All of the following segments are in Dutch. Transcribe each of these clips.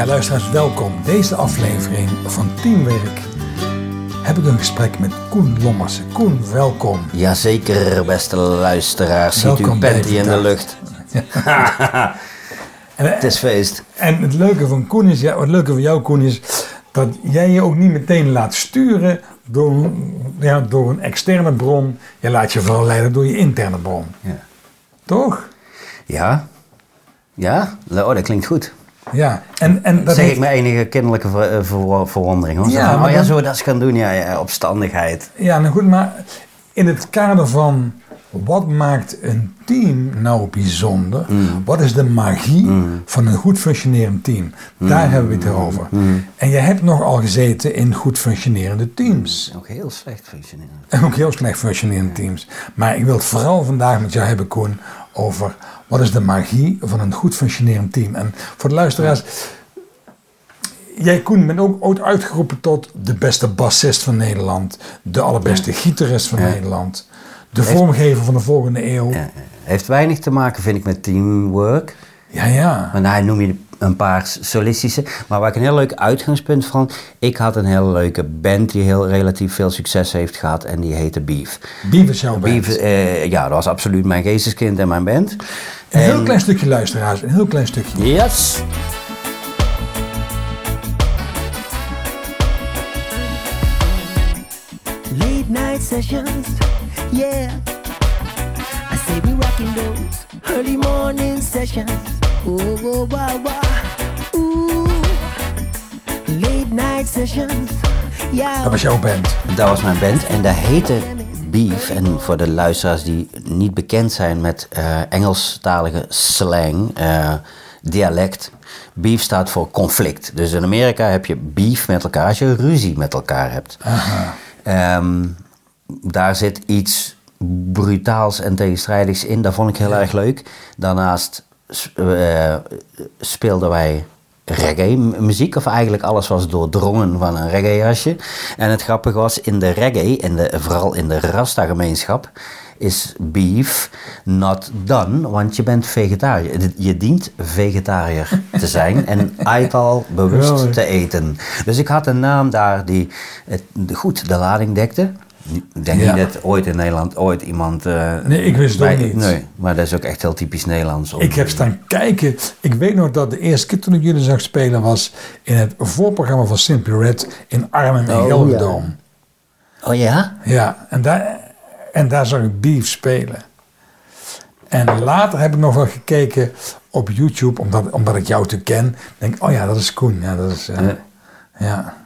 Ja, luisteraars, welkom. Deze aflevering van Teamwerk heb ik een gesprek met Koen Lommersen. Koen, welkom. Jazeker, beste luisteraars. Ziet u panty in de lucht. En, Het is feest. en het leuke van Koen is, ja, het leuke van jou Koen is, dat jij je ook niet meteen laat sturen door, ja, door een externe bron. Je laat je vooral leiden door je interne bron. Ja. Toch? Ja? Ja? Oh, dat klinkt goed. Ja. En, en dat zeg heeft- ik met enige kinderlijke ver- eh, ver- verwondering. Hoor. Ja, van, maar oh ja, dan- zo dat ze gaan doen. Ja, ja, opstandigheid. Ja, nou goed, maar in het kader van wat maakt een team nou bijzonder? Wat is de magie van een goed functionerend team? Daar hebben we het over. En je hebt nogal gezeten in goed functionerende teams. Ook heel slecht functioneren. En ook heel slecht functionerende teams. Maar ik wil het vooral vandaag met jou hebben, Koen, over wat is de magie van een goed functionerend team. En voor de luisteraars, jij Koen bent ook ooit uitgeroepen tot de beste bassist van Nederland, de allerbeste gitarist van Nederland, de vormgever van de volgende eeuw. Heeft weinig te maken, vind ik, met teamwork. Ja, ja. Maar nou noem je een paar solistische. Maar waar ik een heel leuk uitgangspunt van... Ik had een hele leuke band die heel relatief veel succes heeft gehad. En die heette Beef. Beef is jouw band. Beef, eh, ja, dat was absoluut mijn geesteskind en mijn band. Een heel En- klein stukje luisteraars, een heel klein stukje. Yes! Late night sessions, yeah. I say we rocking those early morning sessions. Oh, wow, wow. Ooh. Late night sessions, yeah. Dat was jouw band. Dat was mijn band en dat heette Beef. En voor de luisteraars die niet bekend zijn met eh, Engelstalige slang, eh, dialect. Beef staat voor conflict. Dus in Amerika heb je beef met elkaar als je ruzie met elkaar hebt. Ehm, daar zit iets brutaals en tegenstrijdigs in. Dat vond ik heel erg leuk. Daarnaast eh, speelden wij reggae muziek, of eigenlijk alles was doordrongen van een reggae jasje. En het grappige was, in de reggae, in de, vooral in de Rasta-gemeenschap, is beef not done, want je bent vegetariër. Je dient vegetariër te zijn en al bewust te eten. Dus ik had een naam daar die het, goed de lading dekte. Ik denk Ja. niet dat ooit in Nederland ooit iemand... eh, Nee, ik wist het ook bij- niet. Nee, maar dat is ook echt heel typisch Nederlands. om- Ik heb staan kijken. Ik weet nog dat de eerste keer toen ik jullie zag spelen was in het voorprogramma van Simply Red in Arnhem en Oh, Gelderdoom. Oh ja? Ja, en daar, en daar zag ik Beef spelen. En later heb ik nog wel gekeken op YouTube, omdat, omdat ik jou te ken. Denk oh ja, dat is Koen. Ja, dat is, eh, Ja. ja.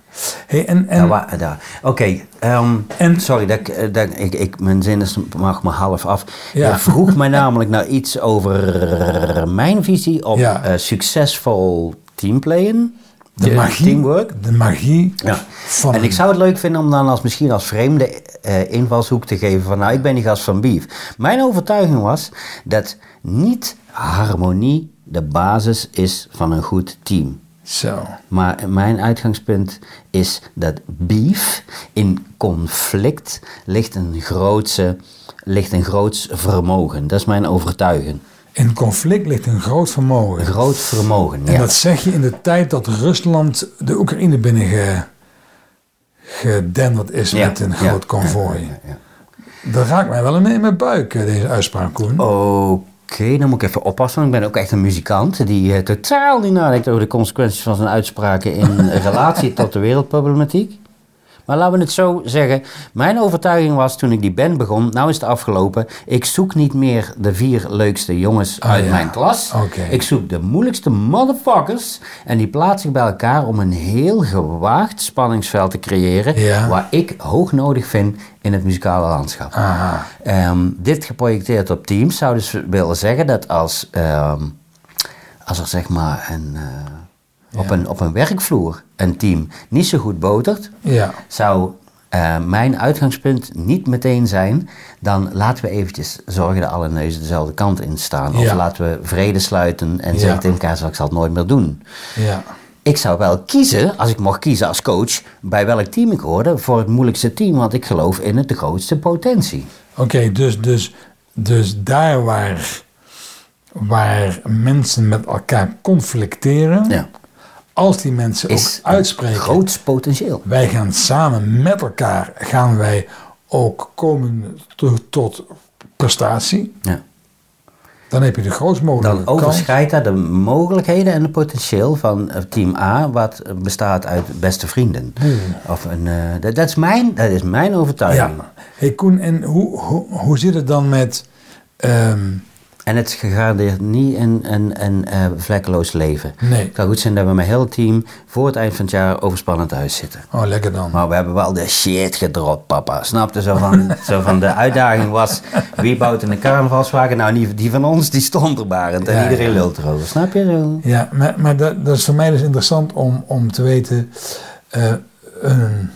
Hey, en, en, Ja. Oké, ehm, sorry, dat, ik- eh, dat, ik, ik, mijn zin is, mag maar half af. Ja. Je vroeg mij namelijk naar iets over mijn visie op Ja. eh, succesvol teamplayen. de magie, Teamwork. de magie Ja. van... En ik zou het leuk vinden om dan als, misschien als vreemde eh, invalshoek te geven van... nou, ik ben die gast van Beef. Mijn overtuiging was dat niet harmonie de basis is van een goed team. Zo. Maar mijn uitgangspunt is dat beef in conflict ligt een grootse, ligt een groots vermogen. Dat is mijn overtuiging. In conflict ligt een groot vermogen. Een groot vermogen, En ja. dat zeg je in de tijd dat Rusland de Oekraïne binnen ge, gedenderd is Ja, met een groot konvooi. ja, ja, Dat raakt mij wel in, in mijn buik, eh, deze uitspraak, Koen. Oké, dan moet ik even oppassen. Ik ben ook echt een muzikant die eh, totaal niet nadenkt over de consequenties van zijn uitspraken in relatie tot de wereldproblematiek. Maar laten we het zo zeggen. Mijn overtuiging was toen ik die band begon, nou is het afgelopen. Ik zoek niet meer de vier leukste jongens Ah, uit ja. mijn klas. Ik zoek de moeilijkste motherfuckers. En die plaats ik bij elkaar om een heel gewaagd spanningsveld te creëren. Ja. Waar ik hoog nodig vind in het muzikale landschap. Ehm, dit geprojecteerd op teams zou dus willen zeggen dat als, ehm, als er zeg maar een, op, een, op een werkvloer een team niet zo goed botert, Ja. zou eh, mijn uitgangspunt niet meteen zijn, dan laten we eventjes zorgen dat alle neuzen dezelfde kant in staan. Of Ja. laten we vrede sluiten en zeggen tegen elkaar, "Zo, ik zal het nooit meer doen. Ja. Ik zou wel kiezen, als ik mocht kiezen als coach, bij welk team ik hoorde, voor het moeilijkste team, want ik geloof in het de grootste potentie. Oké, dus, dus, dus daar waar, waar mensen met elkaar conflicteren, Ja. Als die mensen Is ook uitspreken, Groots potentieel. wij gaan samen met elkaar, gaan wij ook komen to- tot prestatie, Ja. dan heb je de grootst mogelijke Dan overschrijdt dat de mogelijkheden en het potentieel van eh, team A, wat bestaat uit beste vrienden. Of een, eh, dat, dat is mijn, dat is mijn overtuiging. Ja. Hey Koen, en hoe, hoe, hoe zit het dan met... ehm, En het gegarandeerd niet een, een, een eh, vlekkeloos leven. Nee. Het kan goed zijn dat we met heel het team voor het eind van het jaar overspannend thuis zitten. oh, lekker dan. Maar we hebben wel de shit gedropt, papa. Snapte zo van, zo van de uitdaging was: wie bouwt een carnavalswagen? Nou, die, die van ons die stond er en Ja, iedereen lult erover. Snap je zo? Ja, maar, maar dat, dat is voor mij dus interessant om, om te weten... eh, een,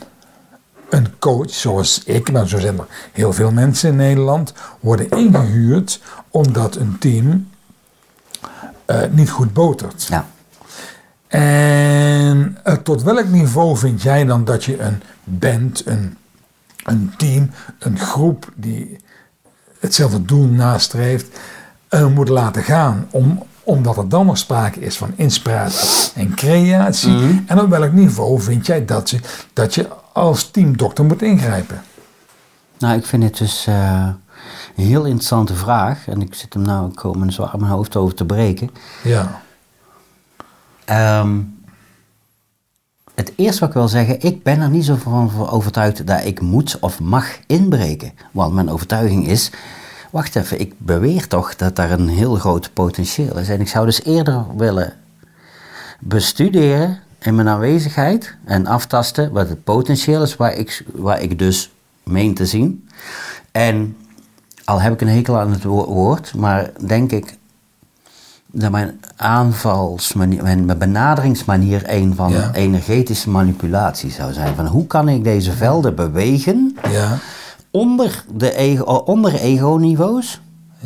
een coach zoals ik, maar zo zijn er heel veel mensen in Nederland... worden ingehuurd omdat een team eh, niet goed botert. Ja. En eh, tot welk niveau vind jij dan dat je een band, een, een team, een groep die hetzelfde doel nastreeft, eh, moet laten gaan? Om, omdat er dan nog sprake is van inspiratie en creatie. En op welk niveau vind jij dat je, dat je als teamdokter moet ingrijpen? Nou, ik vind het dus eh, een heel interessante vraag. En ik zit hem nou, ik kom er zo aan mijn hoofd over te breken. Ja, Ehm, het eerste wat ik wil zeggen, ik ben er niet zo van van overtuigd dat ik moet of mag inbreken. Want mijn overtuiging is, wacht even, ik beweer toch dat daar een heel groot potentieel is. En ik zou dus eerder willen bestuderen in mijn aanwezigheid en aftasten wat het potentieel is waar ik, waar ik dus meen te zien. En al heb ik een hekel aan het wo- woord, maar denk ik dat mijn aanvalsmanier, mijn, mijn benaderingsmanier een van Ja. energetische manipulatie zou zijn. Van hoe kan ik deze velden bewegen ja, onder de ego, onder ego-niveaus?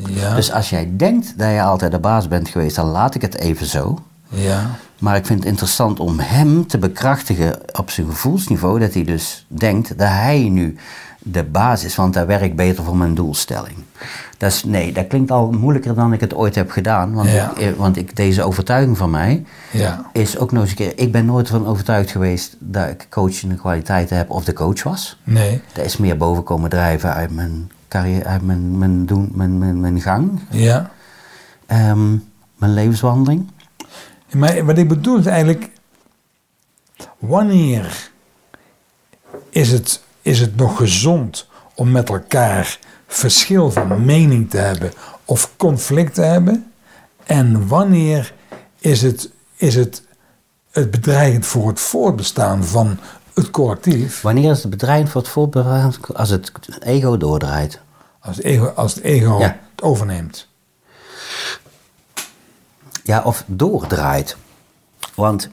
ja, Dus als jij denkt dat je altijd de baas bent geweest, dan laat ik het even zo. Ja, Maar ik vind het interessant om hem te bekrachtigen op zijn gevoelsniveau, dat hij dus denkt dat hij nu de baas is, want dat werkt beter voor mijn doelstelling. Dat is, nee, dat klinkt al moeilijker dan ik het ooit heb gedaan, want, Ja. ik, eh, want ik, deze overtuiging van mij ja, is ook nog eens een keer, ik ben nooit van overtuigd geweest dat ik coachende kwaliteiten heb of de coach was. nee, Dat is meer boven komen drijven uit mijn carrière, uit mijn, mijn, doen, mijn, mijn, mijn gang, ja. ehm, mijn levenswandeling. Maar wat ik bedoel is eigenlijk, wanneer is het, is het nog gezond om met elkaar verschil van mening te hebben of conflict te hebben? En wanneer is het, is het, het bedreigend voor het voortbestaan van het collectief Wanneer is het bedrijf voor het voorbereid als het ego doordraait? als het ego, als het, ego Ja. het overneemt? Ja, of doordraait. Want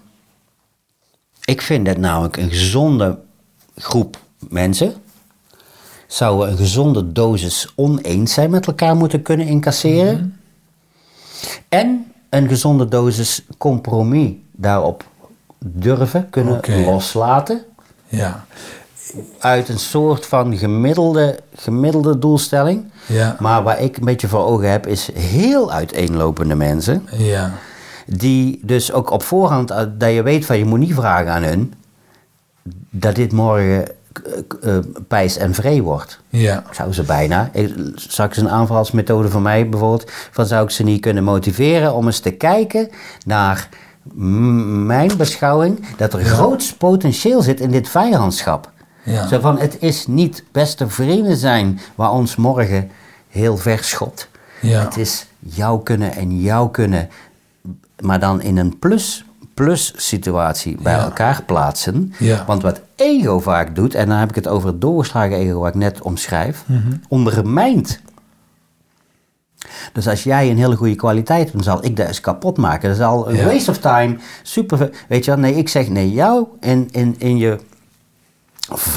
ik vind dat namelijk een gezonde groep mensen zouden een gezonde dosis oneens zijn met elkaar moeten kunnen incasseren. En een gezonde dosis compromis daarop durven kunnen loslaten. Ja, Uit een soort van gemiddelde, gemiddelde doelstelling. ja, Maar waar ik een beetje voor ogen heb, is heel uiteenlopende mensen. ja, Die dus ook op voorhand, eh, dat je weet van je moet niet vragen aan hun, dat dit morgen eh, eh, pijs en vree wordt. ja, Zou ze bijna. Ik- Straks een aanvalsmethode van mij bijvoorbeeld, van zou ik ze niet kunnen motiveren om eens te kijken naar mijn beschouwing, dat er groots potentieel zit in dit vijandschap. Ja. Zo van, het is niet beste vrienden zijn waar ons morgen heel ver schopt. Ja. Het is jou kunnen en jou kunnen, maar dan in een plus, plus situatie bij Ja. elkaar plaatsen. Ja. Want wat ego vaak doet, en dan heb ik het over het doorgeslagen ego wat ik net omschrijf, Mhm. ondermijnt. Dus als jij een hele goede kwaliteit hebt, dan zal ik dat eens kapot maken. Dat is al een Ja. waste of time. Super. Weet je wel? Nee, ik zeg nee, jou in, in, in je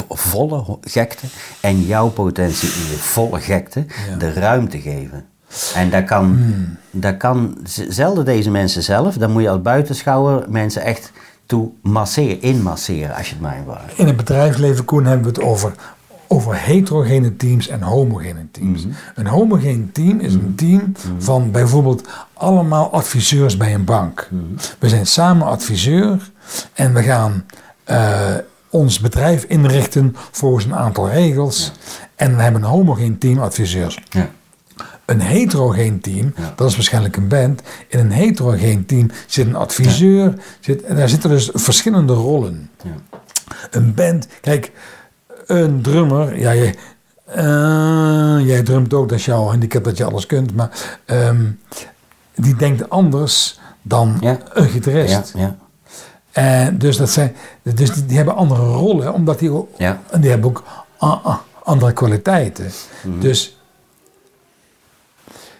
volle gekte en jouw potentie in je volle gekte Ja. de ruimte geven. En dat kan, Hmm. dat kan zelden deze mensen zelf, dan moet je als buitenschouwer mensen echt toe masseren, inmasseren als je het mij vraagt. In het bedrijfsleven, Koen, hebben we het over over heterogene teams en homogene teams. Een homogeen team is een team van bijvoorbeeld allemaal adviseurs bij een bank. We zijn samen adviseur en we gaan eh, ons bedrijf inrichten volgens een aantal regels. En we hebben een homogeen team adviseurs. Ja. Een heterogeen team, Ja. dat is waarschijnlijk een band. In een heterogeen team zit een adviseur. Zit, en daar zitten dus verschillende rollen. Ja. Een band, kijk, een drummer, ja, jij, eh, jij drumt ook, dat is jouw handicap dat je alles kunt, maar ehm, die denkt anders dan Ja. een gitarist. Ja, ja. En dus dat zijn, dus die, die hebben andere rollen, omdat die ook, Ja. en die hebben ook a- a- andere kwaliteiten. Mhm. Dus,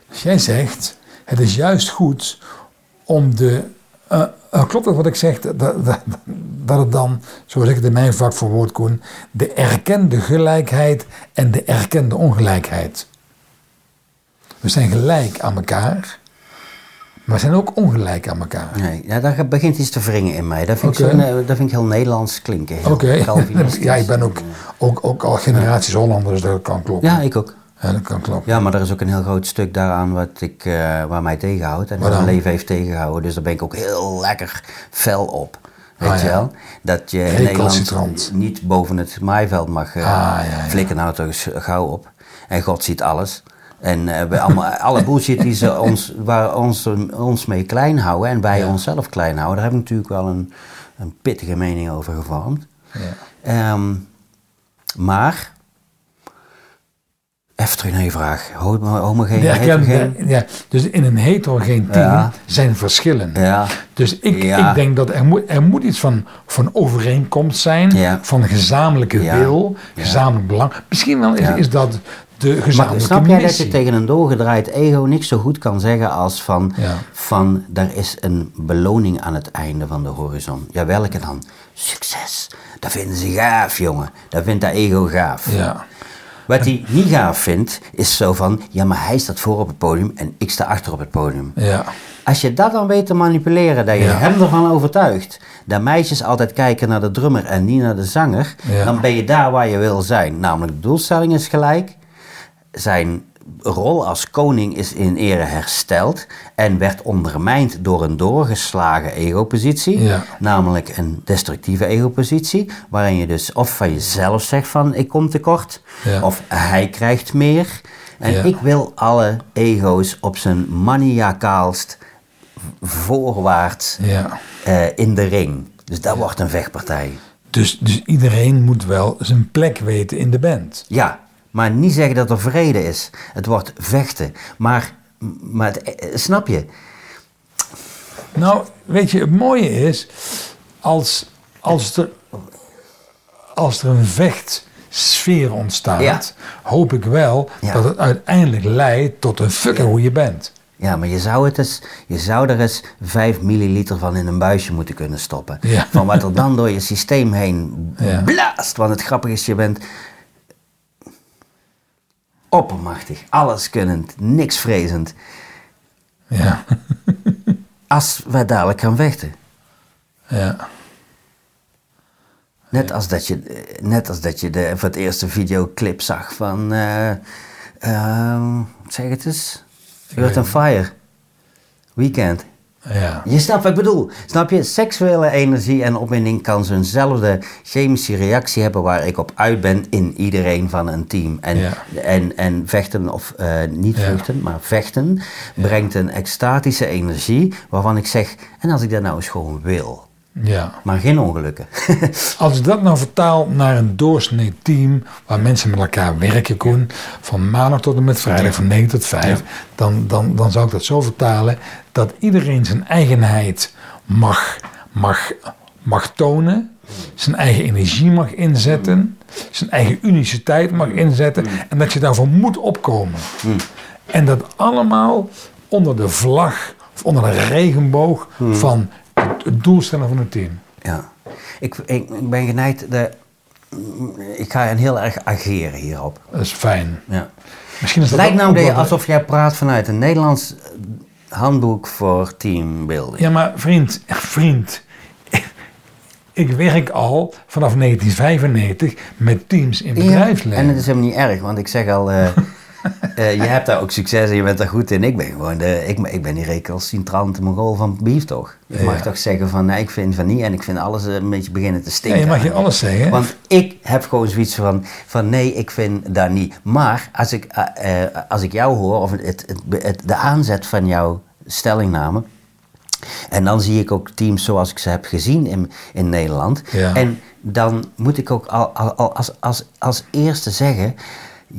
dus jij zegt, het is juist goed om de. eh, eh, klopt het wat ik zeg? Dat, dat, dat het dan, zoals ik het in mijn vak verwoord, Koen, de erkende gelijkheid en de erkende ongelijkheid. We zijn gelijk aan elkaar, maar zijn ook ongelijk aan elkaar. Nee, ja, daar begint iets te wringen in mij. Dat vind, ik, zo, dat vind ik heel Nederlands klinken. Oké, ja, ik ben ook, ook, ook al generaties Hollander, dus dat kan kloppen. Ja, ik ook. Ja, dat kan kloppen. Ja, maar er is ook een heel groot stuk daaraan wat ik, eh, waar mij tegenhoudt. En mijn leven heeft tegengehouden. Dus daar ben ik ook heel lekker fel op. Weet Ah, je ja. wel? Dat je in. Nederland niet boven het maaiveld mag uh, Ah, ja, flikken. Nou toch gauw op. En God ziet alles. En eh, we allemaal, alle bullshit die ze ons, waar ons, ons mee klein houden en wij Ja. onszelf klein houden, daar heb ik natuurlijk wel een, een pittige mening over gevormd. Ja. Ehm, maar, even terug naar je vraag. Homo- Homogeen, erkende- heterogeen? ja, dus in een heterogeen team Ja. zijn verschillen. Ja, Dus ik, Ja. ik denk dat er moet, er moet iets van, van overeenkomst zijn, Ja. van gezamenlijke Ja. wil, Ja. gezamenlijk belang. Misschien wel is, Ja. is dat de maar snap jij dat je tegen een doorgedraaid ego niks zo goed kan zeggen als van, Ja. van er is een beloning aan het einde van de horizon. Ja, welke dan? Succes. Dat vinden ze gaaf, jongen. Dat vindt dat ego gaaf. Ja. Wat hij niet gaaf vindt, is zo van, ja, maar hij staat voor op het podium en ik sta achter op het podium. Ja. Als je dat dan weet te manipuleren, dat je Ja. hem ervan overtuigt dat meisjes altijd kijken naar de drummer en niet naar de zanger, Ja. dan ben je daar waar je wil zijn. Namelijk, de doelstelling is gelijk. Zijn rol als koning is in ere hersteld en werd ondermijnd door een doorgeslagen ego-positie. Ja. Namelijk een destructieve ego-positie, waarin je dus of van jezelf zegt van ik kom tekort, Ja. of hij krijgt meer. En Ja. ik wil alle ego's op zijn maniakaalst voorwaarts ja. eh, in de ring. Dus dat wordt een vechtpartij. Dus, dus iedereen moet wel zijn plek weten in de band. Ja, maar niet zeggen dat er vrede is. Het wordt vechten. Maar, maar het- eh, snap je? Nou, weet je, het mooie is, als, als, er, als er een vechtsfeer ontstaat, Ja. hoop ik wel Ja. dat het uiteindelijk leidt tot een fucking goede band. Ja, maar je zou, het eens, je zou er eens 5 milliliter van in een buisje moeten kunnen stoppen. Ja. Van wat er dan door je systeem heen blaast. Want het grappige is, je bent oppermachtig, alleskunnend, niks vrezend. Ja, Als wij dadelijk gaan vechten. ja, Net als dat je, eh, net als dat je de, voor het eerste videoclip zag van, eh, ehm, zeg het eens, Earth and Fire, Weekend. Ja. Je snapt wat ik bedoel. Snap je? Seksuele energie en opwinding kan zo'nzelfde chemische reactie hebben waar ik op uit ben in iedereen van een team. En, Ja. en, en vechten, of eh, niet Ja. vluchten, maar vechten, brengt een extatische energie waarvan ik zeg, en als ik dat nou eens gewoon wil, ja. maar geen ongelukken. Als ik dat nou vertaal naar een doorsnee team waar mensen met elkaar werken, Koen, van maandag tot en met vrijdag, van 9 tot 5, dan, dan, dan zou ik dat zo vertalen dat iedereen zijn eigenheid mag, mag, mag tonen, zijn eigen energie mag inzetten, zijn eigen uniciteit mag inzetten en dat je daarvoor moet opkomen. En dat allemaal onder de vlag of onder de regenboog van het, doelstellen van het team. Ja, ik, ik, ik ben geneigd, de, ik ga heel erg ageren hierop. Dat is fijn. Ja. Misschien is Het dat lijkt nou dat alsof jij praat vanuit een Nederlands handboek voor teambuilding. Ja, maar vriend, vriend. ik werk al vanaf 1995 met teams in bedrijfsleven. En het is helemaal niet erg, want ik zeg al, eh, eh, je hebt daar ook succes en je bent daar goed in. Ik ben gewoon de, ik, ben- ik ben die recalcitrante mongool van Beef toch? Ik mag Ja. toch zeggen van, nee, ik vind van niet en ik vind alles een beetje beginnen te Ja, stinken. je mag je alles zeggen. Want ik heb gewoon zoiets van, van nee, ik vind dat niet. Maar als ik, eh, eh, als ik jou hoor, of het, het, het- de aanzet van jouw stellingname. En dan zie ik ook teams zoals ik ze heb gezien in, in Nederland. Ja. En dan moet ik ook al, al, al als, als, als eerste zeggen.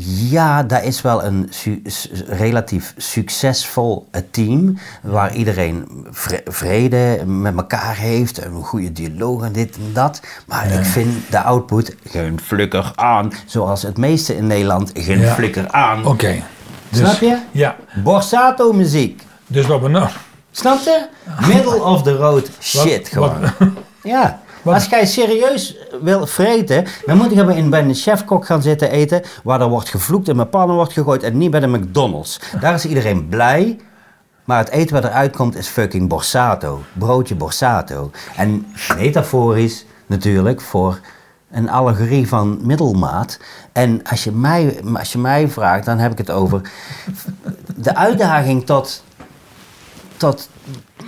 Ja, dat is wel een su- relatief succesvol team. Waar iedereen vre- vrede met elkaar heeft. Een goede dialoog en dit en dat. Maar ik vind de output geen flikker aan. Zoals het meeste in Nederland geen Ja. flikker aan. Oké. Dus- Snap je? Ja. Borsato muziek. Dus wat we nou... Snap je? Middle of the road shit wat- gewoon. Ja. Wat- Als jij serieus wil vreten, dan moet je in bij een chefkok gaan zitten eten, waar er wordt gevloekt en met pannen wordt gegooid en niet bij de McDonald's. Daar is iedereen blij, maar het eten wat eruit komt is fucking borsato. Broodje borsato. En metaforisch natuurlijk voor een allegorie van middelmaat. En als je, mij, als je mij vraagt, dan heb ik het over de uitdaging tot, tot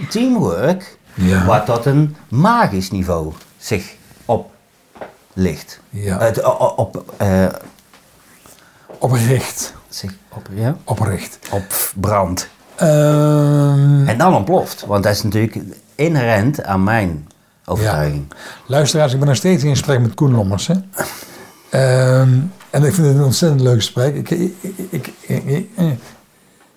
teamwork, Ja. wat tot een magisch niveau zich oplicht. Ja. Het, o- o- op, eh, Oprecht. zich op, ja? Oprecht. op brand. Ehm, En dan ontploft. Want dat is natuurlijk inherent aan mijn overtuiging. luisteraars, ik ben nog steeds in gesprek met Koen Lommers. Hè? Ehm, en ik vind het een ontzettend leuk gesprek. Ik, ik, ik, ik, ik, ik-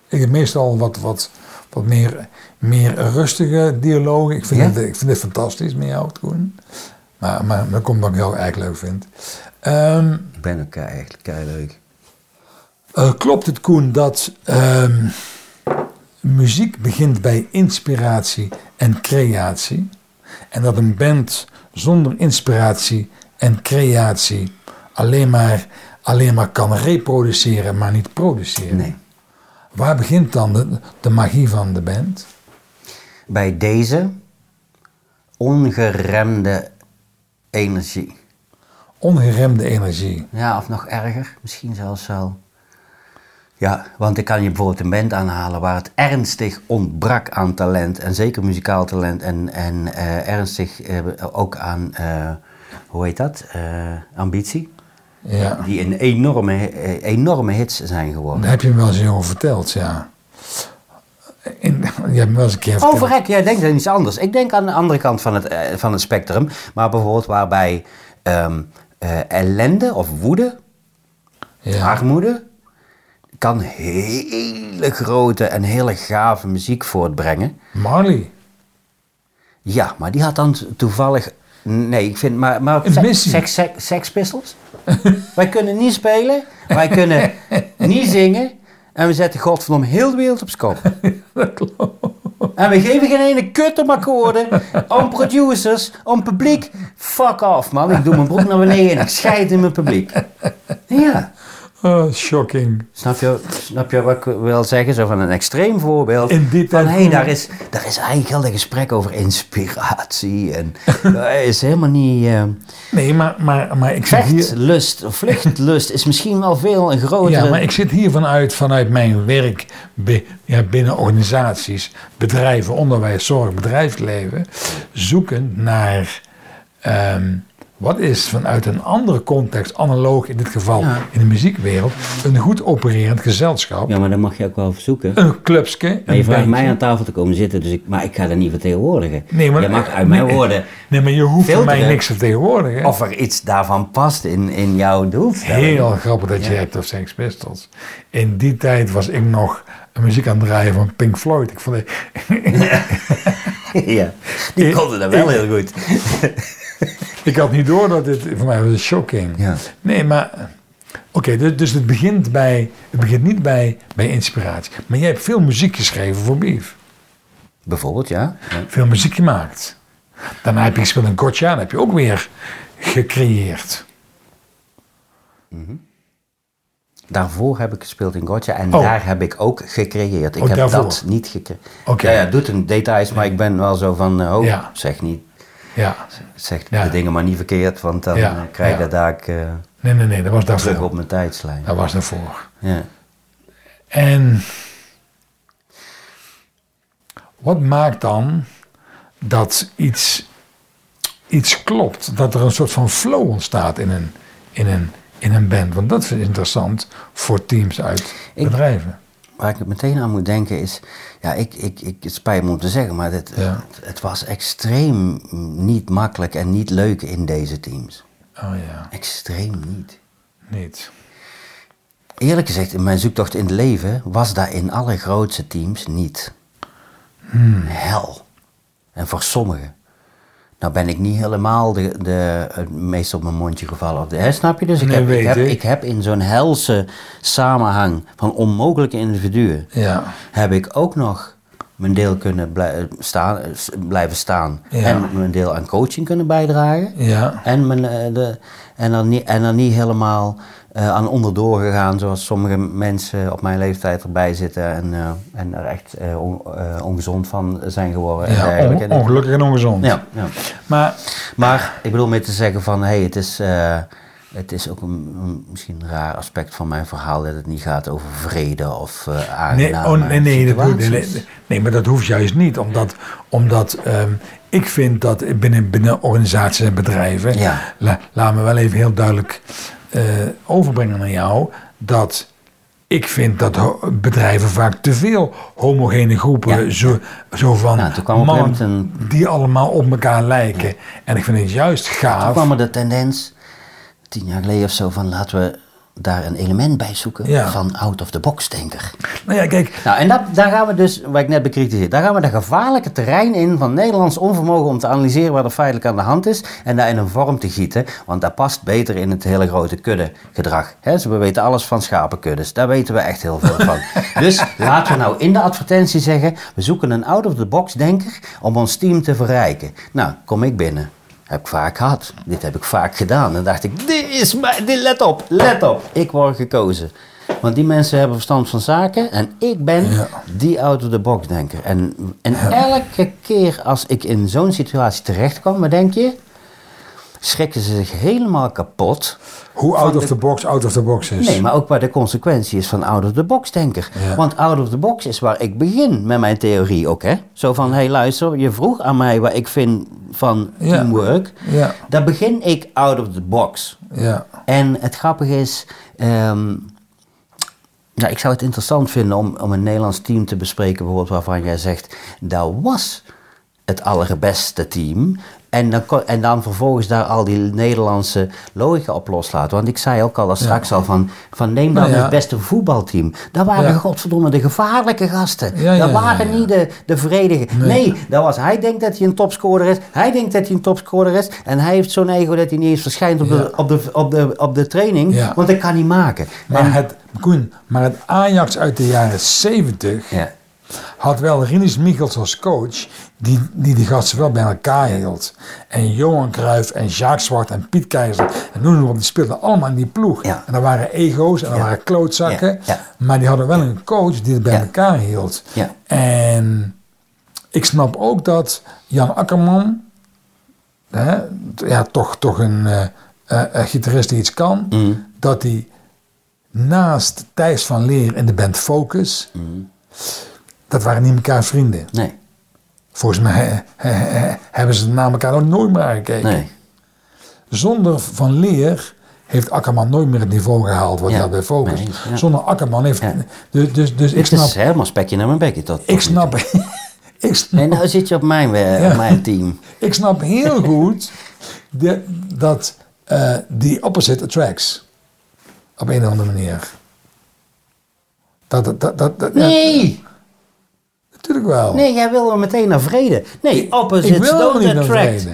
ik heb meestal wat, wat, wat meer, meer rustige dialogen. Ik vind, Ja? het, ik vind het fantastisch met jou, Koen. Maar, maar, maar komt omdat ik jou eigenlijk leuk vind. Ehm, Ik ben ook eigenlijk kei leuk. Eh, klopt het, Koen, dat ehm, muziek begint bij inspiratie en creatie? En dat een band zonder inspiratie en creatie alleen maar, alleen maar kan reproduceren, maar niet produceren? Nee. Waar begint dan de, de magie van de band? Bij deze ongeremde energie. Ongeremde energie. Ja, of nog erger, misschien zelfs wel. Ja, want ik kan je bijvoorbeeld een band aanhalen waar het ernstig ontbrak aan talent. En zeker muzikaal talent. En, en eh, ernstig eh, ook aan, eh, hoe heet dat? Ambitie. Ja. Die in enorme, enorme hits zijn geworden. Daar heb je me wel eens over verteld, ja. In, je hebt me wel eens een keer Oh, verteld. verrek, jij denkt aan iets anders. Ik denk aan de andere kant van het, eh, van het spectrum. Maar bijvoorbeeld waarbij ehm, eh, ellende of woede, Ja. armoede, kan hele grote en hele gave muziek voortbrengen. Marley. Ja, maar die had dan to- toevallig... Nee, ik vind... Maar, maar Een se- missie. Sex, sex, Sex Pistols? wij kunnen niet spelen, wij kunnen niet zingen... En we zetten godverdomme heel de wereld op z'n kop. En we geven geen ene kut om akkoorden, om producers, om publiek. Fuck off, man. Ik doe mijn broek naar beneden en ik scheid in mijn publiek. Ja. Oh, shocking. Snap je, snap je wat ik wil zeggen? Zo van een extreem voorbeeld. In die van, hé, daar, is, daar is eigenlijk een gesprek over inspiratie. En dat is helemaal niet... eh Nee, maar, maar, maar ik zit hier... of vluchtlust is misschien wel veel een grotere... Ja, maar ik zit hier vanuit, vanuit mijn werk ja, binnen organisaties, bedrijven, onderwijs, zorg, bedrijfsleven, zoeken naar ehm, wat is vanuit een andere context, analoog in dit geval Ja. in de muziekwereld, een goed opererend gezelschap. Ja, maar dat mag je ook wel verzoeken. Een clubske. Maar je vraagt mij aan tafel te komen zitten, dus ik, maar ik ga dat niet vertegenwoordigen. Nee, maar- je mag uit mijn woorden Nee, maar je hoeft van mij niks te vertegenwoordigen. of er iets daarvan past in, in jouw doelstelling. Heel grappig dat je hebt of Sex Pistols. In die tijd was ik nog een muziek aan het draaien van Pink Floyd. Ik vond het, ja, die konden dat wel ik- heel goed. Ik had niet door dat dit, voor mij was het shocking. Ja. Nee, maar, oké, dus, dus het begint bij, het begint niet bij, bij inspiratie. Maar jij hebt veel muziek geschreven voor Beef. Bijvoorbeeld, ja. Veel muziek gemaakt. Daarna heb je gespeeld in Gotcha, dan heb je ook weer gecreëerd. Daarvoor heb ik gespeeld in Gotcha en Oh. daar heb ik ook gecreëerd. Ik Oh, heb daarvoor. dat niet gecreëerd. Oké. Ja, ja, doet een details, maar ik ben wel zo van, oh, Ja. zeg niet. Ja. Zeg Ja. de dingen maar niet verkeerd, want dan Ja, eh, krijg je ja. daar ik, eh, Nee, nee, nee, dat was terug daarvoor. op mijn tijdslijn. Dat was daarvoor. Ja. En wat maakt dan dat iets, iets klopt? Dat er een soort van flow ontstaat in een, in een, in een band? Want dat is interessant voor teams uit Ik- bedrijven. Waar ik meteen aan moet denken is, ja, ik, ik, ik, het spijt me om te zeggen, maar Ja. het, het was extreem niet makkelijk en niet leuk in deze teams. Oh ja, Extreem niet. niet. Eerlijk gezegd, in mijn zoektocht in het leven was dat in alle grootste teams niet. Hmm. Hel. En voor sommigen. Nou ben ik niet helemaal de, de, het meest op mijn mondje gevallen. Of de, hè, snap je? Dus ik, Nee, heb, ik, heb, ik. ik heb in zo'n helse samenhang van onmogelijke individuen... Ja, heb ik ook nog mijn deel kunnen blij- staan, eh, blijven staan. Ja. En mijn deel aan coaching kunnen bijdragen. ja, En, mijn, eh, de, en, dan niet, en dan niet helemaal eh, aan onderdoor gegaan zoals sommige mensen op mijn leeftijd erbij zitten en, eh, en er echt eh, on- ongezond van zijn geworden. en ja on- ongelukkig en ongezond. Ja, ja. Maar Maar ik bedoel mee te zeggen van, hé, hey, het, is, het is ook een, een- misschien een raar aspect van mijn verhaal dat het niet gaat over vrede of eh Nee, oh, nee, nee, dat nee, nee, maar dat hoeft juist niet. Omdat, omdat ehm, ik vind dat binnen, binnen organisaties en bedrijven... Ja. La, laat me wel even heel duidelijk eh, overbrengen naar jou... dat ik vind dat bedrijven vaak te veel homogene groepen... Ja. Zo, zo van Nou, toen een mannen die allemaal op elkaar lijken. En ik vind het juist Toen gaaf... kwam er de tendens, tien jaar geleden of zo, van laten we daar een element bij zoeken Ja. van out-of-the-box denker. Nou ja, kijk, Nou, en dat, daar gaan we dus, wat ik net bekritiseerd, daar gaan we de gevaarlijke terrein in van Nederlands onvermogen om te analyseren wat er feitelijk aan de hand is en daar in een vorm te gieten, want dat past beter in het hele grote kudde gedrag. Hè, dus we weten alles van schapenkuddes, daar weten we echt heel veel van. dus laten we nou in de advertentie zeggen, we zoeken een out-of-the-box denker om ons team te verrijken. Nou, kom ik binnen. Heb ik vaak gehad. Dit heb ik vaak gedaan. En dacht ik, dit is mij, dit, let op, let op. Ik word gekozen. Want die mensen hebben verstand van zaken en ik ben Ja. die out-of-the-box denker. En, en elke keer als ik in zo'n situatie terecht kwam, wat denk je? Schrikken ze zich helemaal kapot. hoe out of de- the box out of the box is. Nee, maar ook waar de consequentie is van out-of-the-box denker. Ja. Want out-of-the-box is waar ik begin met mijn theorie ook, hè? Zo van, hé hey, luister, je vroeg aan mij wat ik vind van Ja. teamwork. Ja, Daar begin ik out-of-the-box. ja, En het grappige is, nou, ik zou het interessant vinden om, om een Nederlands team te bespreken, bijvoorbeeld waarvan jij zegt, dat was het allerbeste team. En dan, en dan vervolgens daar al die Nederlandse logica op loslaten. Want ik zei ook al straks al van, van neem dan Nou ja. het beste voetbalteam. Dat waren Ja. godverdomme de gevaarlijke gasten. Dat waren niet de, de vredige. Nee. dat was hij denkt dat hij een topscorer is. Hij denkt dat hij een topscorer is. En hij heeft zo'n ego dat hij niet eens verschijnt op, de, op, de, op, de, op de training. Want dat kan hij maken. Maar En- het, Koen, maar het Ajax uit de jaren 70 ja. Had wel Rinus Michels als coach, die, die die gasten wel bij elkaar hield. En Johan Cruijff en Jacques Zwart en Piet Keizer en noem maar op, die speelden allemaal in die ploeg. Ja. En er waren ego's en er Ja. waren klootzakken, Ja, maar die hadden wel een coach die het bij elkaar hield. En ik snap ook dat Jan Akkerman, hè, ja, toch, toch een, een gitarist die iets kan, Mm. dat hij naast Thijs van Leer in de band Focus, Mm. Dat waren niet elkaar vrienden. Nee, Volgens mij hebben ze naar elkaar nog nooit meer gekeken. nee. Zonder Van Leer heeft Akkerman nooit meer het niveau gehaald wat Ja, hij had bij Focus. nee, ja. Zonder Akkerman heeft... Ja. Dus, dus, dus ik Het snap... is helemaal spekje naar mijn bekje tot. Ik snap... ik snap En nou zit je op mijn, eh, op mijn team. Ik snap heel goed de- dat eh, die opposite attracts. Op een of andere manier. Dat, dat, dat, Nee, wel. nee, jij wil er meteen naar vrede. Nee, Ik- opposites ik don't attract. vrede.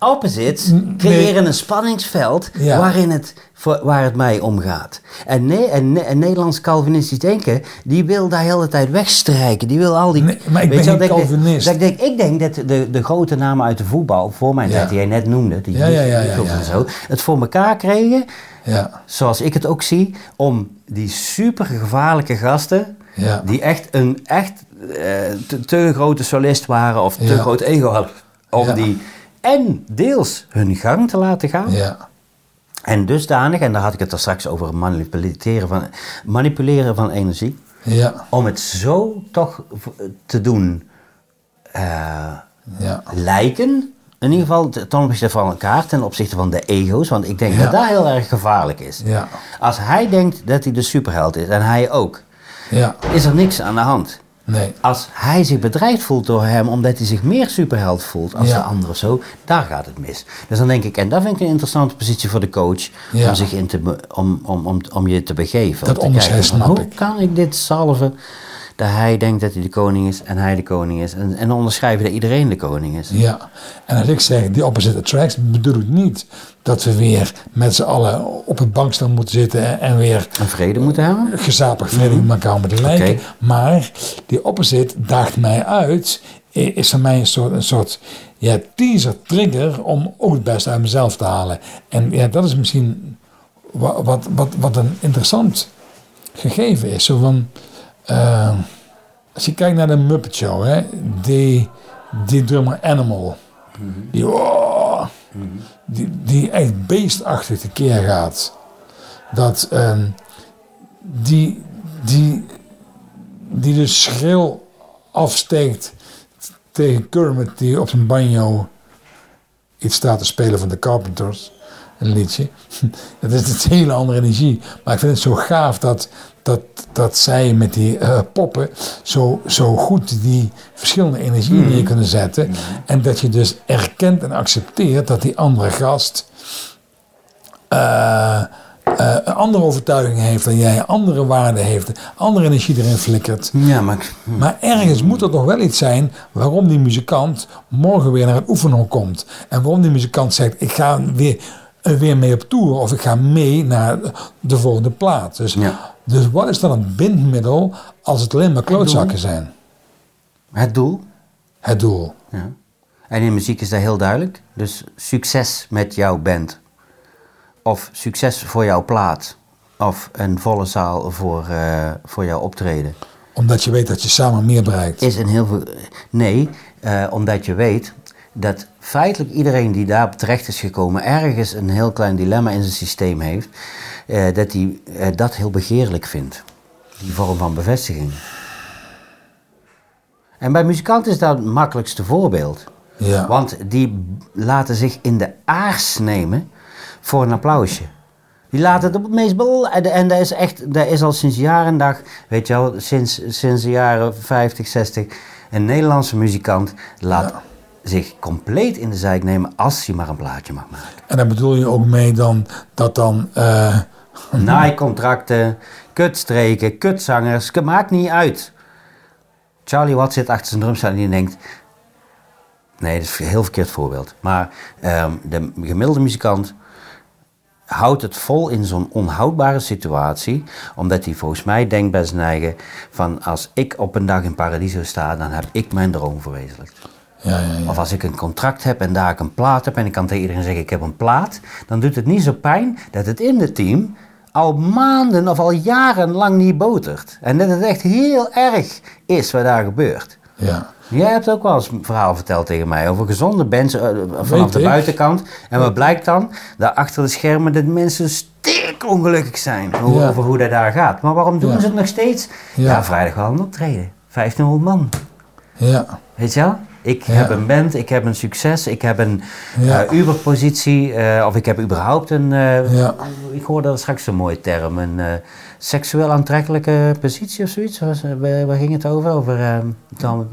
Opposites nee. creëren een spanningsveld Ja. waarin het, waar het mij om gaat. En, nee, en, ne- en Nederlands Calvinistisch denken, die wil daar de hele tijd wegstrijken. Die wil al die... Nee, maar ik Weet ben geen Calvinist. dat Ik denk, ik denk dat de, de grote namen uit de voetbal, voor mijn Ja. tijd, die jij net noemde, die Ja, ja, en zo, het voor elkaar kregen, Ja, zoals ik het ook zie, om die super gevaarlijke gasten, Ja. die echt een echt, eh, te, te grote solist waren of te Ja. groot ego hadden, om Ja. die en deels hun gang te laten gaan. Ja. En dusdanig, en daar had ik het er straks over, manipuleren van, manipuleren van energie. Ja. Om het zo toch te doen eh, Ja. lijken. In ieder geval ten opzichte van elkaar, ten opzichte van de ego's. Want ik denk Ja. dat dat heel erg gevaarlijk is. Ja. Als hij denkt dat hij de superheld is, en hij ook, Ja. is er niks aan de hand. Nee. Als hij zich bedreigd voelt door hem, omdat hij zich meer superheld voelt als Ja. de ander of zo, daar gaat het mis. Dus dan denk ik, en dat vind ik een interessante positie voor de coach, Ja. om, zich in te, om, om, om, om je te begeven. Dat onderscheid snap hoe ik. kan ik dit salven dat hij denkt dat hij de koning is en hij de koning is. En, en onderschrijven dat iedereen de koning is. Ja, en als ik zeg die opposite attracts, bedoel ik niet dat we weer met z'n allen op een bankstel moeten zitten en weer En vrede moeten hebben. gezapig vredig met elkaar moeten lijken. Oké. Maar die opposite daagt mij uit, is voor mij een soort, een soort ja, teaser trigger om ook het beste uit mezelf te halen. En ja, dat is misschien wat, wat, wat, wat een interessant gegeven is. Zo van, eh, als je kijkt naar de Muppet Show, hè, die, die drummer Animal, die, oh, die, die echt beestachtig tekeer gaat. Dat ehm, die, die, die dus schril afsteekt tegen Kermit die op zijn banjo iets staat te spelen van de Carpenters. Een liedje. Dat is een hele andere energie. Maar ik vind het zo gaaf dat, dat, dat zij met die eh, poppen zo, zo goed die verschillende energieën neer kunnen zetten. En dat je dus erkent en accepteert dat die andere gast eh, eh, een andere overtuiging heeft dan jij, andere waarden heeft, andere energie erin flikkert. Ja, maar Maar ergens moet er toch wel iets zijn waarom die muzikant morgen weer naar het oefenhok komt. En waarom die muzikant zegt, ik ga weer, er weer mee op tour of ik ga mee naar de volgende plaat. Dus, Ja. dus wat is dan het bindmiddel als het alleen maar klootzakken zijn? het doel. Het doel. Ja. En in muziek is dat heel duidelijk. Dus succes met jouw band. Of succes voor jouw plaat. Of een volle zaal voor, eh, voor jouw optreden. Omdat je weet dat je samen meer bereikt. Is in heel veel. Nee, eh, omdat je weet dat feitelijk iedereen die daar terecht is gekomen. ergens een heel klein dilemma in zijn systeem heeft. eh, dat hij eh, dat heel begeerlijk vindt. Die vorm van bevestiging. En bij muzikanten is dat het makkelijkste voorbeeld. Ja. Want die laten zich in de aars nemen voor een applausje. Die laten het op het meest bel... En dat is echt, dat is al sinds jaar en dag, weet je wel, sinds, sinds de jaren 50, 60. Een Nederlandse muzikant laat Ja. Zich compleet in de zijk nemen als hij maar een plaatje mag maken. En daar bedoel je ook mee dan dat dan... eh, Naaicontracten, kutstreken, kutzangers, het maakt niet uit. Charlie Watt zit achter zijn drumstel en die denkt... Nee, dat is een heel verkeerd voorbeeld. Maar ehm, de gemiddelde muzikant houdt het vol in zo'n onhoudbare situatie. Omdat hij volgens mij denkt bij zijn eigen... van als ik op een dag in Paradiso sta, dan heb ik mijn droom verwezenlijkt. Ja, ja, ja. Of als ik een contract heb en daar ik een plaat heb en ik kan tegen iedereen zeggen ik heb een plaat, dan doet het niet zo pijn dat het in het team al maanden of al jarenlang niet botert. En dat het echt heel erg is wat daar gebeurt. ja. Jij hebt ook wel eens een verhaal verteld tegen mij over gezonde bands eh, vanaf de buitenkant. En wat blijkt dan? Daar achter de schermen dat mensen sterk ongelukkig zijn Ja. over hoe dat daar gaat. Maar waarom doen Ja. ze het nog steeds? Ja. Ja, vrijdag wel een optreden. 1500 man. ja. Weet je wel? Ik Ja. heb een band, ik heb een succes, ik heb een Ja. eh, Uberpositie, eh, of ik heb überhaupt een, eh, Ja. ik hoorde er straks een mooie term, een seksueel aantrekkelijke positie of zoiets. Was, waar, waar ging het over? over eh, toen,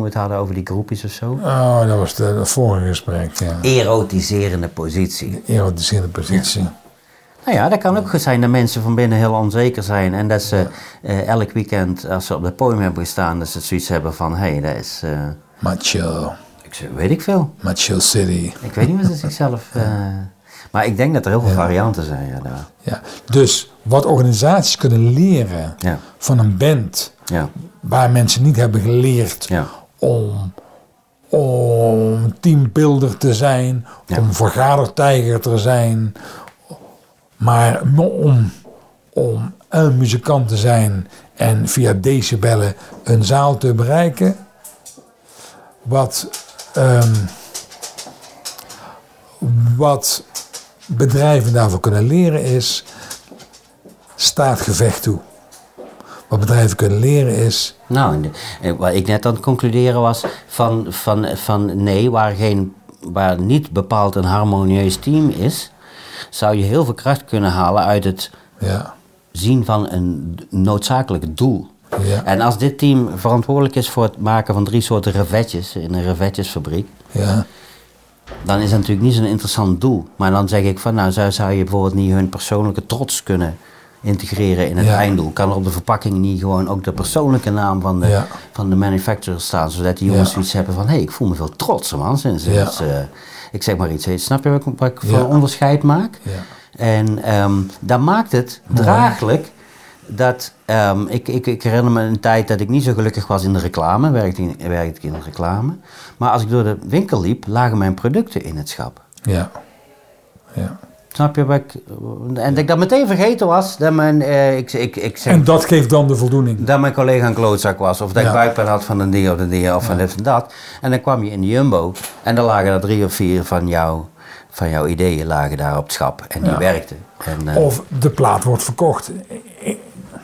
we het hadden over die groepjes of zo. Oh, dat was de, vorige gesprek, ja. Erotiserende positie. Erotiserende positie. Nou ja, dat kan ook goed zijn dat mensen van binnen heel onzeker zijn en dat ze elk weekend, als ze op het podium hebben gestaan, dat ze zoiets hebben van, hé, hey, dat is, Macho. ik weet ik veel. Macho City. Ik weet niet wat ze zichzelf. eh, maar ik denk dat er heel veel varianten zijn. Ja, daar. Ja. Dus wat organisaties kunnen leren Ja. van een band Ja. waar mensen niet hebben geleerd om, om teambuilder te zijn, Ja. om vergadertijger te zijn, maar om, om een muzikant te zijn en via decibellen een zaal te bereiken. Wat, ehm, wat bedrijven daarvoor kunnen leren is, staat gevecht toe. Wat bedrijven kunnen leren is, Nou, en wat ik net aan het concluderen was van, van, van nee, waar, geen, waar niet bepaald een harmonieus team is, zou je heel veel kracht kunnen halen uit het ja, zien van een noodzakelijk doel. Ja. En als dit team verantwoordelijk is voor het maken van drie soorten revetjes in een revetjesfabriek, ja, dan is dat natuurlijk niet zo'n interessant doel. Maar dan zeg ik van, nou zou, zou je bijvoorbeeld niet hun persoonlijke trots kunnen integreren in het Ja. einddoel? Kan er op de verpakking niet gewoon ook de persoonlijke naam van de, Ja. van de manufacturer staan, zodat die jongens zoiets hebben van, hé, ik voel me veel trotser man, sinds eh, ik zeg maar iets, snap je wat ik, wat ik voor onderscheid maak? ja. En ehm dat maakt het draaglijk dat ehm, ik, ik, ik herinner me een tijd dat ik niet zo gelukkig was in de reclame, werkte, in, werkte ik in de reclame. Maar als ik door de winkel liep, lagen mijn producten in het schap. ja. ja. Snap je wat ik. En dat ik dat meteen vergeten was, dat mijn, eh, ik, ik, ik zeg, En dat geeft dan de voldoening. dat mijn collega een klootzak was, of dat ik buikpijn had van een die of een die, of van dit en dat. En dan kwam je in de Jumbo en dan lagen er drie of vier van, jou, van jouw ideeën lagen daar op het schap en die Ja. werkten. En, eh, Of de plaat wordt verkocht.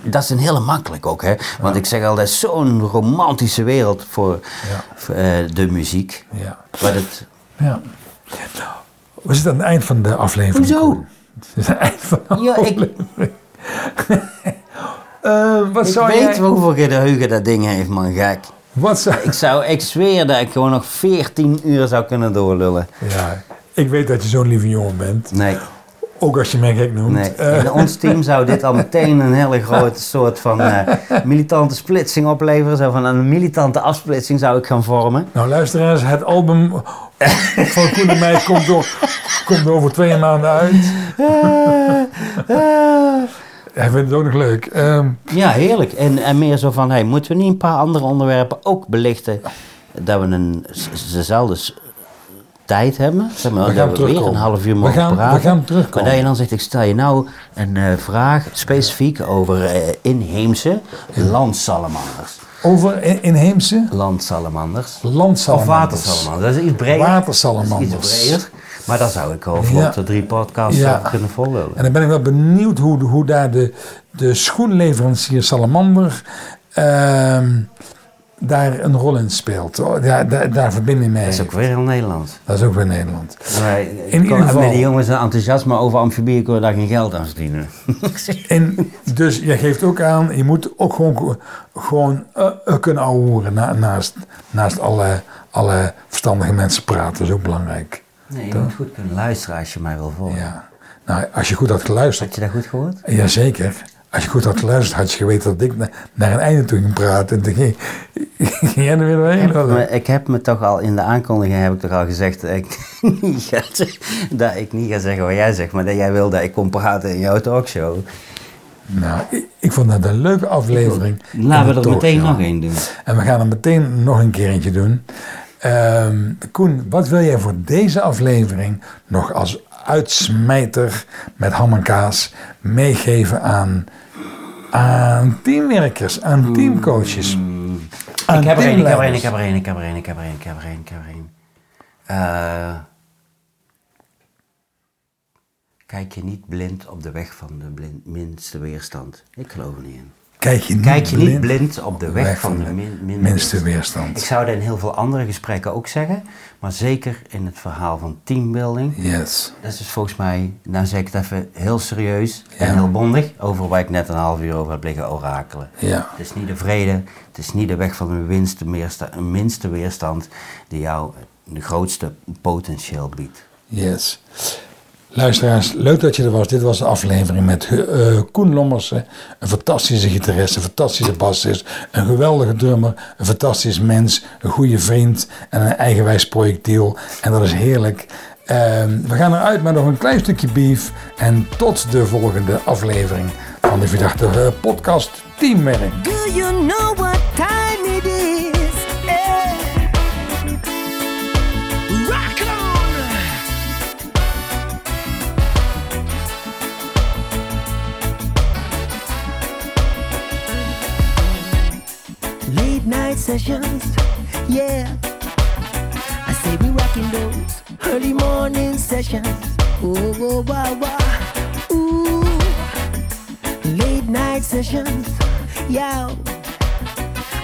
Dat is een hele makkelijk ook, hè? Want ik zeg altijd, zo'n romantische wereld voor, Ja. voor, eh, de muziek. Ja. Wat het, ja. We zitten aan het eind van de aflevering. Hoezo? Het is het eind van de Ja, ik- aflevering. Eh, wat ik zou weet jij... hoeveel geheugen dat ding heeft, man, gek. Wat zou... Ik, zou, ik zweer dat ik gewoon nog 14 uur zou kunnen doorlullen. Ja, ik weet dat je zo'n lieve jongen bent. Nee, Ook als je mij gek noemt. nee. Eh, In ons team zou dit al meteen een hele grote soort van eh, militante splitsing opleveren. Zo van een militante afsplitsing zou ik gaan vormen. nou, luisteraars, het album van Koen en mij komt, door, komt over twee maanden uit. Hij vindt het ook nog leuk. Ehm, Ja, heerlijk. En, en meer zo van, hey, moeten we niet een paar andere onderwerpen ook belichten? Dat we een, dezelfde tijd hebben. Zeg maar, We gaan dat we weer een half uur We mogen gaan- we praten. gaan terugkomen. Maar dat je dan zegt, ik stel je nou een eh, vraag specifiek over eh, inheemse landsalamanders. over in- inheemse Landsalamanders. Of landsalamanders. watersalamanders. Dat is iets breder. Watersalamanders. Dat is iets breder. Maar daar zou ik over Ja. op de drie podcasts Ja. over kunnen volhouden. En dan ben ik wel benieuwd hoe, hoe daar de, de schoenleverancier Salamander ehm, daar een rol in speelt. Oh, Daar, daar, daar verbind ik mee. Dat is ook weer heel Nederlands. Dat is ook weer Nederland. Maar In ieder geval- Met die jongens een enthousiasme over amfibieën kunnen daar geen geld aan verdienen. En dus je geeft ook aan, je moet ook gewoon, gewoon eh, eh, kunnen ouwehoeren na, naast, naast alle, alle verstandige mensen praten. Dat is ook belangrijk. Nee, je moet goed kunnen luisteren als je mij wil volgen. Ja. Nou, als je goed had geluisterd, Had je dat goed gehoord? Jazeker. Als je goed had geluisterd, had je geweten dat ik na- naar een einde toe ging praten. En toen ging, ging jij er weer doorheen. ik heb me toch al in de aankondiging heb ik toch al gezegd dat ik, niet ga, zeggen- dat ik niet ga zeggen wat jij zegt, maar dat jij wil dat ik kom praten in jouw talkshow. Nou, ik, ik vond dat een leuke aflevering. in Laten we er meteen nog één doen. En we gaan er meteen nog een keer eentje doen. Ehm, Koen, wat wil jij voor deze aflevering nog als uitsmijter met ham en kaas meegeven aan, aan teamwerkers, aan teamcoaches? aan Ik heb er één, ik heb er één, ik heb er één, ik heb er één, ik heb er één, ik heb er één, ik heb er één. Eh, kijk je niet blind op de weg van de blind- minste weerstand. Ik geloof er niet in. Kijk je niet, Kijk je blind, niet blind op de weg, van de min- minste minste weerstand. Ik zou dat in heel veel andere gesprekken ook zeggen, maar zeker in het verhaal van teambuilding. Yes. Dat is dus volgens mij, nou zeg ik het even heel serieus Ja. en heel bondig, over waar ik net een half uur over heb liggen orakelen. Ja. Het is niet de vrede, het is niet de weg van de minste weerstand die jou de grootste potentieel biedt. Yes. Luisteraars, leuk dat je er was. Dit was de aflevering met eh, Koen Lommersen. Een fantastische gitarist, een fantastische bassist, een geweldige drummer, een fantastisch mens, een goede vriend en een eigenwijs projectiel. En dat is heerlijk. Ehm, we gaan eruit met nog een klein stukje beef. En tot de volgende aflevering van de Verdachte podcast Teamwerk. Do you know what time night sessions, yeah. I say we rocking those early morning sessions. Oh, oh, wow, wow. Ooh, late night sessions. Yo,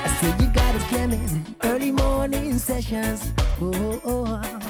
I say you got us jamming. Early morning sessions. Oh, oh, oh.